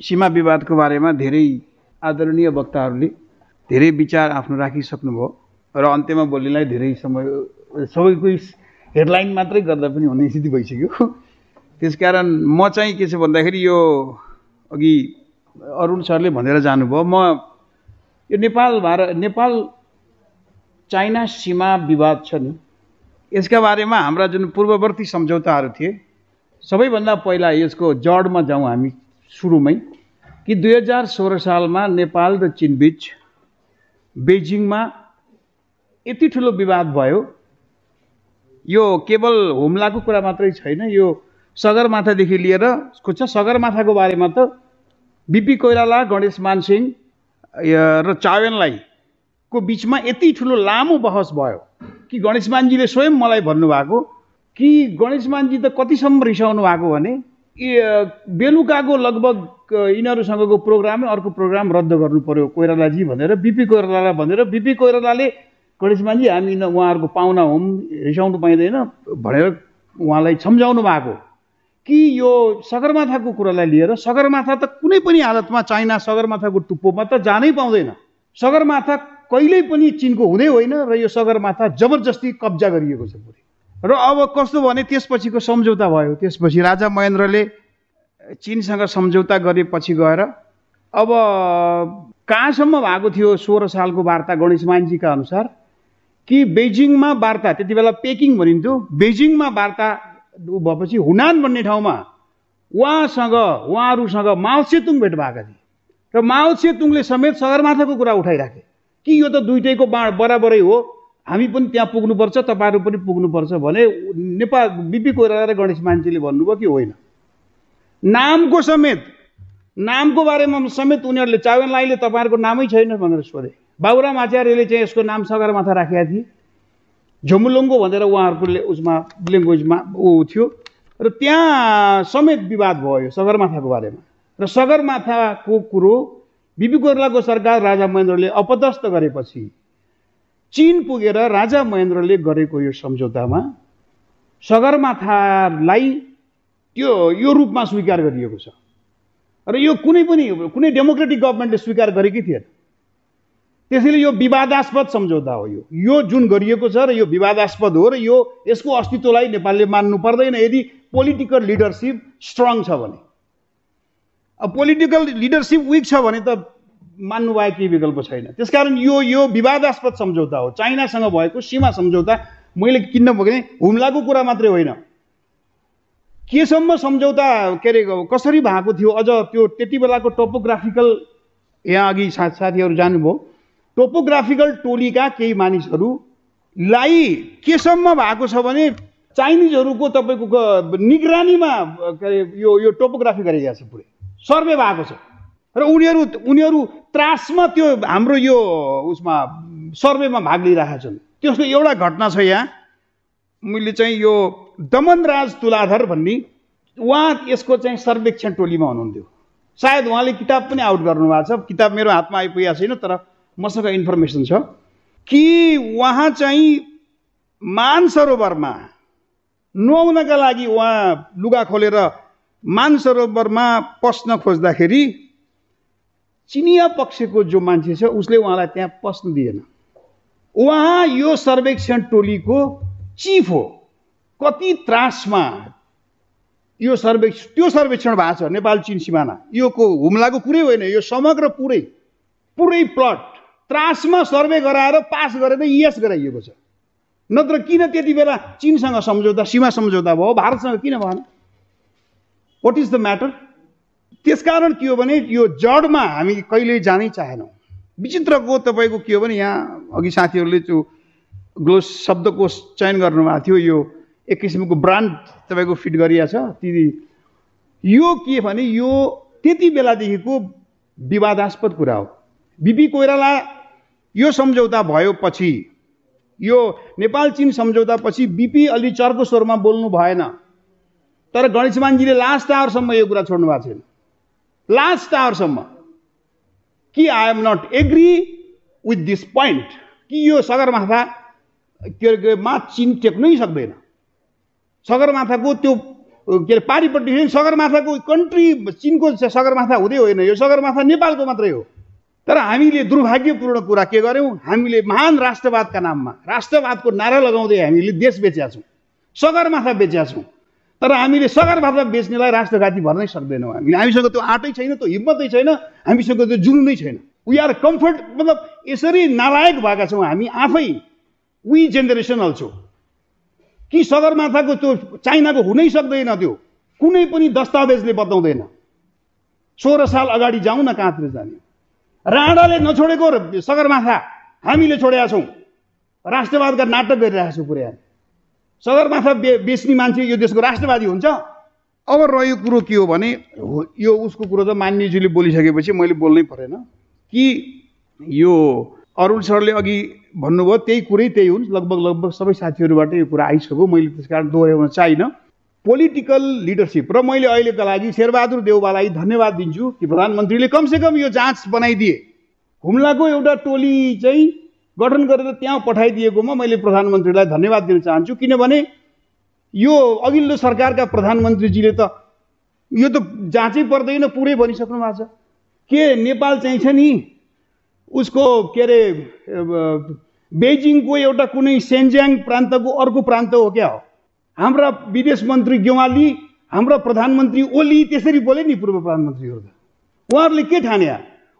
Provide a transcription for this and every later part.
सीमा विवादको बारेमा धेरै आदरणीय वक्ताहरूले धेरै विचार आफ्नो राखिसक्नुभयो र अन्त्यमा बोल्नेलाई धेरै समय सबैको हेडलाइन मात्रै गर्दा पनि हुने स्थिति भइसक्यो। त्यसकारण म चाहिँ के छ भन्दाखेरि यो अघि अरुण सरले भनेर जानुभयो म यो नेपाल भारत नेपाल चाइना सीमा विवाद छ नि यसका बारेमा हाम्रा जुन पूर्ववर्ती सम्झौताहरू थिए सबैभन्दा पहिला यसको जडमा जाउँ हामी सुरुमै कि दुई हजार सोह्र सालमा नेपाल र चिनबिच बेजिङमा यति ठुलो विवाद भयो। यो केवल हुम्लाको कुरा मात्रै छैन यो सगरमाथादेखि लिएर छ सगरमाथाको बारेमा त बिपी कोइराला गणेश मानसिंह र चावेनलाई को बिचमा यति ठुलो लामो बहस भयो कि गणेश मानजीले स्वयं मलाई भन्नुभएको कि गणेश मानजी त कतिसम्म रिसाउनु भएको भने बेलुकाको लगभग यिनीहरूसँगको प्रोग्रामै अर्को प्रोग्राम रद्द गर्नु पर्यो कोइरालाजी भनेर बिपी कोइरालालाई भनेर। बिपी कोइरालाले गणेश मानजी हामी उहाँहरूको पाहुना हौँ रिसाउनु पाइँदैन भनेर उहाँलाई सम्झाउनु भएको। कि यो सगरमाथाको कुरालाई लिएर सगरमाथा त कुनै पनि हालतमा चाइना सगरमाथाको टुप्पोमा त जानै पाउँदैन। सगरमाथा कहिल्यै पनि चिनको हुँदै होइन र यो सगरमाथा जबरजस्ती कब्जा गरिएको छ पुरै। र अब कस्तो भने त्यसपछिको सम्झौता भयो। त्यसपछि राजा महेन्द्रले चिनसँग सम्झौता गरेपछि गएर अब कहाँसम्म भएको थियो सोह्र सालको वार्ता गणेश मान्जीका अनुसार? कि बेजिङमा वार्ता त्यति बेला पेकिङ भनिन्थ्यो बेजिङमा वार्ता भएपछि हुनान भन्ने ठाउँमा उहाँसँग उहाँहरूसँग माओ सेतुङ भेट भएका थिए। र माओ सेतुङले समेत सगरमाथाको कुरा उठाइराखे। कि यो त दुइटैको बाँड बराबरै हो हामी पनि त्यहाँ पुग्नुपर्छ तपाईँहरू पनि पुग्नुपर्छ भने नेपाल बिपी कोइराला र गणेश मान्छेले भन्नुभयो कि होइन? नामको समेत नामको बारेमा समेत उनीहरूले चावेनलाईले तपाईँहरूको नामै छैन भनेर सोधे। बाबुराम आचार्यले चाहिँ यसको नाम सगरमाथा राखेका थिए। झमुलुङ्गो भनेर उहाँहरूको उसमा ल्याङ्ग्वेजमा ऊ थियो। र त्यहाँ समेत विवाद भयो सगरमाथाको बारेमा। र सगरमाथाको कुरो बिपी कोइरालाको सरकार राजा महेन्द्रले अपदस्थ गरेपछि चिन पुगेर राजा महेन्द्रले गरेको यो सम्झौतामा सगरमाथालाई त्यो यो रूपमा स्वीकार गरिएको छ। र यो कुनै पनि कुनै डेमोक्रेटिक गभर्मेन्टले स्वीकार गरेकै थिएन। त्यसैले यो विवादास्पद सम्झौता हो यो। यो जुन गरिएको छ र यो विवादास्पद हो र यो यसको अस्तित्वलाई नेपालले मान्नु पर्दैन यदि पोलिटिकल लिडरसिप स्ट्रङ छ भने। अब पोलिटिकल लिडरसिप विक छ भने त मान्नु बाहेक केही विकल्प छैन। त्यसकारण यो यो विवादास्पद सम्झौता हो। चाइनासँग भएको सीमा सम्झौता मैले किन्न भने हुम्लाको कुरा मात्रै होइन। केसम्म सम्झौता के अरे कसरी भएको थियो अझ त्यो त्यति बेलाको टोपोग्राफिकल यहाँ अघि सा साथीहरू जानुभयो। टोपोग्राफिकल टोलीका केही मानिसहरूलाई केसम्म भएको छ भने चाइनिजहरूको तपाईँको निगरानीमा के अरे यो यो टोपोग्राफी गरिरहेको छ पुरै। सर्वे भएको छ। र उनीहरू उनीहरू त्रासमा त्यो हाम्रो यो उसमा सर्वेमा भाग लिइरहेका छन्। त्यसको एउटा घटना छ यहाँ। मैले चाहिँ यो दमनराज तुलाधर भन्ने उहाँ यसको चाहिँ सर्वेक्षण टोलीमा हुनुहुन्थ्यो। सायद उहाँले किताब पनि आउट गर्नुभएको छ। किताब मेरो हातमा आइपुगेको छैन तर मसँग इन्फर्मेसन छ कि उहाँ चाहिँ मानसरोवरमा नुहाउनका लागि उहाँ लुगा खोलेर मानसरोवरमा पस्न खोज्दाखेरि चिनिया पक्षको जो मान्छे छ उसले उहाँलाई त्यहाँ पस्न दिएन। उहाँ यो सर्वेक्षण टोलीको चिफ हो। कति त्रासमा यो सर्वेक्षण त्यो सर्वेक्षण भएको छ नेपाल चिन सिमाना। योको हुम्लाको कुरै होइन यो समग्र पुरै पुरै प्लट त्रासमा सर्वे गराएर पास गरेर यस गराइएको छ। नत्र किन त्यति बेला चिनसँग सम्झौता सीमा सम्झौता भयो भारतसँग किन भएन? वाट इज द म्याटर त्यसकारण के हो भने यो जडमा हामी कहिल्यै जानै चाहेनौँ। विचित्रको तपाईँको के हो भने यहाँ अघि साथीहरूले त्यो ग्लोस शब्दको चयन गर्नुभएको थियो यो एक किसिमको ब्रान्ड तपाईँको फिट गरिएको छ। ती यो के भने यो त्यति बेलादेखिको विवादास्पद कुरा हो। बिपी कोइराला यो सम्झौता भयो यो नेपाल चिन सम्झौता पछि बिपी अलि चर्को स्वरमा बोल्नु भएन। तर गणेशमानजीले लास्ट आवरसम्म यो कुरा छोड्नु भएको छैन। लास्ट आवरसम्म कि I am not agree with this point कि यो सगरमाथा के अरे मा चिन टेक्नै सक्दैन सगरमाथाको त्यो के अरे पारिपट्टि सगरमाथाको कन्ट्री चिनको सगरमाथा हुँदै होइन यो सगरमाथा नेपालको मात्रै हो तर हामीले दुर्भाग्यपूर्ण कुरा के गर्यौँ हामीले महान राष्ट्रवादका नाममा राष्ट्रवादको नारा लगाउँदै हामीले देश बेचेका छौँ सगरमाथा बेचेका छौँ तर हामीले सगरमाथा बेच्नेलाई राष्ट्रघाती भर्नै सक्दैनौँ हामीले हामीसँग त्यो आँटै छैन त्यो हिम्मतै छैन हामीसँग त्यो जुनुनै छैन। वी आर कम्फर्ट मतलब यसरी नालायक भएका छौँ हामी आफै वी जेनेरेसन अल्छौँ कि सगरमाथाको त्यो चाइनाको हुनै सक्दैन त्यो। कुनै पनि दस्तावेजले बताउँदैन। सोह्र साल अगाडि जाउँ न कहाँतिर जाने? राणाले नछोडेको सगरमाथा हामीले छोडेका छौँ। राष्ट्रवादका नाटक गरिरहेका छौँ पुरै सगरमाथा बे बेच्ने मान्छे यो देशको राष्ट्रवादी हुन्छ। अब रह्यो कुरो के हो भने यो उसको कुरो त मान्यजीले बोलिसकेपछि मैले बोल्नै परेन। कि यो अरुण सरले अघि भन्नुभयो त्यही कुरै त्यही हुन्। लगभग लगभग सबै साथीहरूबाट यो कुरा आइसक्यो। मैले त्यस कारण दोहोऱ्याउन चाहिनँ पोलिटिकल लिडरसिप र मैले अहिलेका लागि शेरबहादुर देउबालाई धन्यवाद दिन्छु कि प्रधानमन्त्रीले कमसेकम यो जाँच बनाइदिए। हुम्लाको एउटा टोली चाहिँ गठन गरेर त्यहाँ पठाइदिएकोमा मैले प्रधानमन्त्रीलाई धन्यवाद दिन चाहन्छु। किनभने यो अघिल्लो सरकारका प्रधानमन्त्रीजीले त यो त जाँचै पर्दैन पुरै भनिसक्नु भएको छ। के नेपाल चाहिँ छ नि? उसको के अरे बेजिङको एउटा कुनै सेन्ज्याङ प्रान्तको अर्को प्रान्त हो क्या हो? हाम्रा विदेश मन्त्री गेवाली हाम्रा प्रधानमन्त्री ओली त्यसरी बोले नि पूर्व प्रधानमन्त्रीहरू त। उहाँहरूले के ठाने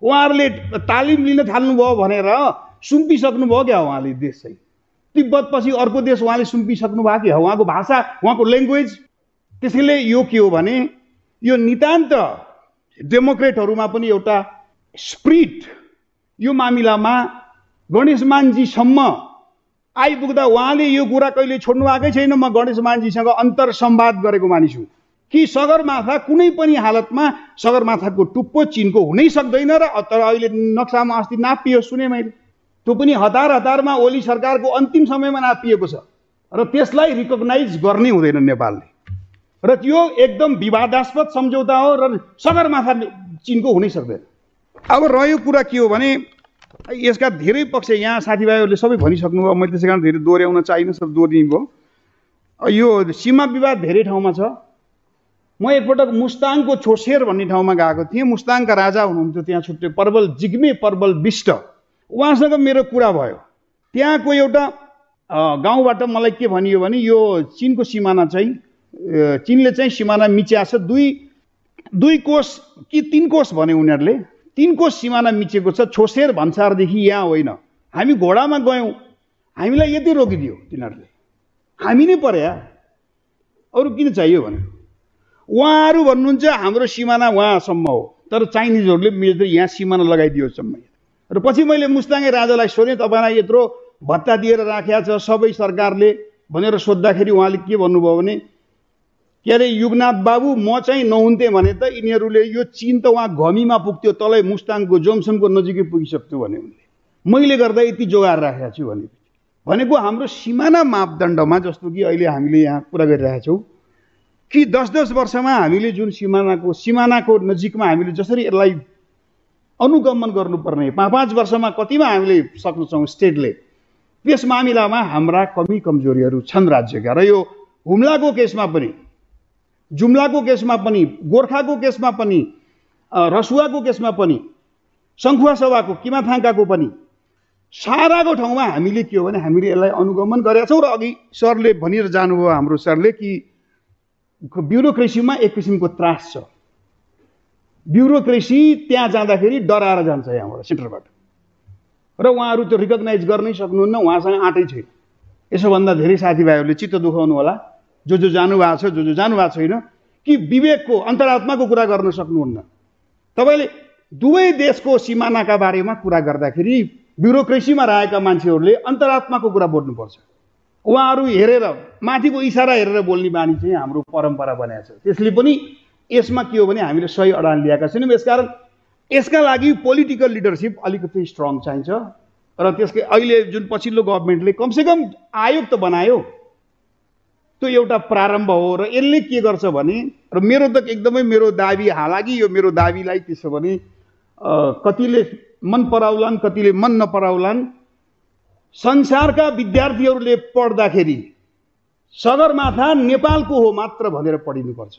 उहाँहरूले तालिम लिन थाल्नुभयो भनेर सुम्पिसक्नुभयो क्या उहाँले देश चाहिँ? तिब्बत पछि अर्को देश उहाँले सुम्पिसक्नु भएको क्या उहाँको भाषा उहाँको ल्याङ्ग्वेज त्यसैले यो के हो भने यो नितान्त डेमोक्रेटहरूमा पनि एउटा स्प्रिट यो मामिलामा गणेश मानजीसम्म आइपुग्दा उहाँले यो कुरा कहिले छोड्नु भएकै छैन। म गणेश मानजीसँग अन्तर सम्वाद गरेको मानिस हुँ। कि सगरमाथा कुनै पनि हालतमा सगरमाथाको टुप्पो चिनको हुनै सक्दैन र तर अहिले नक्सामा अस्ति नापियो सुने मैले। त्यो पनि हतार हतारमा ओली सरकारको अन्तिम समयमा नापिएको छ। र त्यसलाई रिकगनाइज गर्नै हुँदैन नेपालले। र त्यो एकदम विवादास्पद सम्झौता हो र सगरमाथा चिनको हुनै सक्दैन। अब रह्यो कुरा के हो भने यसका धेरै पक्ष यहाँ साथीभाइहरूले सबै भनिसक्नुभयो मैले त्यसै कारण धेरै दोहोऱ्याउन चाहिनँ सब दोहोरिनु भयो। यो सीमा विवाद धेरै ठाउँमा छ। म एकपटक मुस्ताङको छोसेर भन्ने ठाउँमा गएको थिएँ। मुस्ताङका राजा हुनुहुन्थ्यो त्यहाँ छुट्टै। पर्वल जिग्मे पर्वल विष्ट। उहाँसँग मेरो कुरा भयो। त्यहाँको एउटा गाउँबाट मलाई के भनियो भने यो चिनको सिमाना चाहिँ चिनले चाहिँ सिमाना मिच्या छ। दुई दुई कोष कि तिन कोष भने उनीहरूले तिन कोष सिमाना मिचेको छ। छोसेर भन्सारदेखि यहाँ होइन। हामी घोडामा गयौँ। हामीलाई यति रोकिदियो तिनीहरूले। हामी नै पर्या अरू किन चाहियो भने उहाँहरू भन्नुहुन्छ हाम्रो सिमाना उहाँसम्म हो। तर चाइनिजहरूले मिलेर यहाँ सिमाना लगाइदियोसम्म र पछि मैले मुस्ताङे राजालाई सोधेँ तपाईँलाई यत्रो भत्ता दिएर राखेका छ सबै सरकारले? भनेर सोद्धाखेरि उहाँले के भन्नुभयो भने के अरे युगनाथ बाबु म चाहिँ नहुन्थेँ भने त यिनीहरूले यो चिन त उहाँ घमीमा पुग्थ्यो तलै मुस्ताङको जोमसमको नजिकै पुगिसक्थ्यो भने उनले। मैले गर्दा यति जोगाएर राखेको छु भने भनेको हाम्रो सिमाना मापदण्डमा जस्तो कि अहिले हामीले यहाँ कुरा गरिरहेका छौँ कि दस दस वर्षमा हामीले जुन सिमानाको सिमानाको नजिकमा हामीले जसरी यसलाई अनुगमन गर्नुपर्ने। पाँच पाँच वर्षमा कतिमा हामीले सक्छौँ स्टेटले। त्यस मामिलामा हाम्रा कमी कमजोरीहरू छन् राज्यका। र यो हुम्लाको केसमा पनि जुम्लाको केसमा पनि गोर्खाको केसमा पनि रसुवाको केसमा पनि सङ्खुवा सभाको किमाथाङ्काको पनि साराको ठाउँमा हामीले के हो भने हामीले यसलाई अनुगमन गरेका छौँ। र अघि सरले भनिएर जानुभयो हाम्रो सरले कि ब्युरोक्रेसीमा एक किसिमको त्रास छ। ब्युरोक्रेसी त्यहाँ जाँदाखेरि डराएर जान्छ यहाँबाट सेन्टरबाट। र उहाँहरू त्यो रिकगनाइज गर्नै सक्नुहुन्न उहाँसँग आँटै छैन। यसोभन्दा धेरै साथीभाइहरूले चित्त दुखाउनु होला। जो जो जानुभएको छ जो जो जानुभएको छैन कि विवेकको अन्तरात्माको कुरा गर्न सक्नुहुन्न। तपाईँले दुवै देशको सिमानाका बारेमा कुरा गर्दाखेरि ब्युरोक्रेसीमा रहेका मान्छेहरूले अन्तरात्माको कुरा बोल्नुपर्छ। उहाँहरू हेरेर माथिको इसारा हेरेर बोल्ने बानी चाहिँ हाम्रो परम्परा बनाएको छ। त्यसले पनि यसमा के हो भने हामीले सही अडान ल्याएका छैनौँ। यसकारण यसका लागि पोलिटिकल लिडरसिप अलिकति स्ट्रङ चाहिन्छ। र त्यसकै अहिले जुन पछिल्लो गभर्मेन्टले कमसेकम आयोग त बनायो त्यो एउटा प्रारम्भ हो। र यसले के गर्छ भने र मेरो त एकदमै मेरो दाबी हालाकि यो मेरो दाबीलाई त्यसो भने कतिले मन पराउलान् कतिले मन नपराउलान्। संसारका विद्यार्थीहरूले पढ्दाखेरि सगरमाथा नेपालको हो मात्र भनेर पढिनुपर्छ।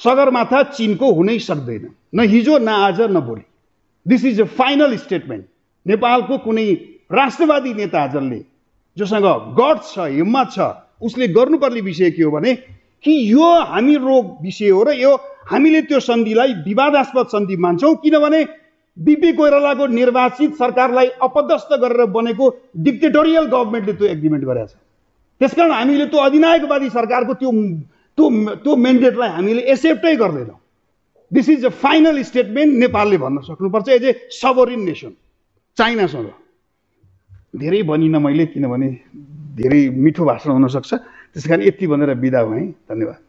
सगरमाथा चिनको हुनै सक्दैन। न हिजो न आज न भोलि। This is a final statement नेपालको कुनै राष्ट्रवादी नेताहरूले जोसँग गड छ हिम्मत छ उसले गर्नुपर्ने विषय के हो भने कि यो हामी रोग विषय हो र यो हामीले त्यो सन्धिलाई विवादास्पद सन्धि मान्छौँ किनभने बिपी कोइरालाको निर्वाचित सरकारलाई अपदस्थ गरेर बनेको डिक्टेटोरियल गभर्मेन्टले त्यो एग्रिमेन्ट गरेको छ। त्यसकारण हामीले त्यो अधिनायकवादी सरकारको त्यो त्यो त्यो मेन्डेटलाई हामीले एक्सेप्टै गर्दैनौँ। This is a final statement नेपालले भन्न सक्नुपर्छ। एज ए सबरिन नेसन चाइनासँग धेरै भनिनँ मैले किनभने धेरै मिठो भाषण हुनसक्छ। त्यस कारण यति भनेर बिदा भएँ धन्यवाद।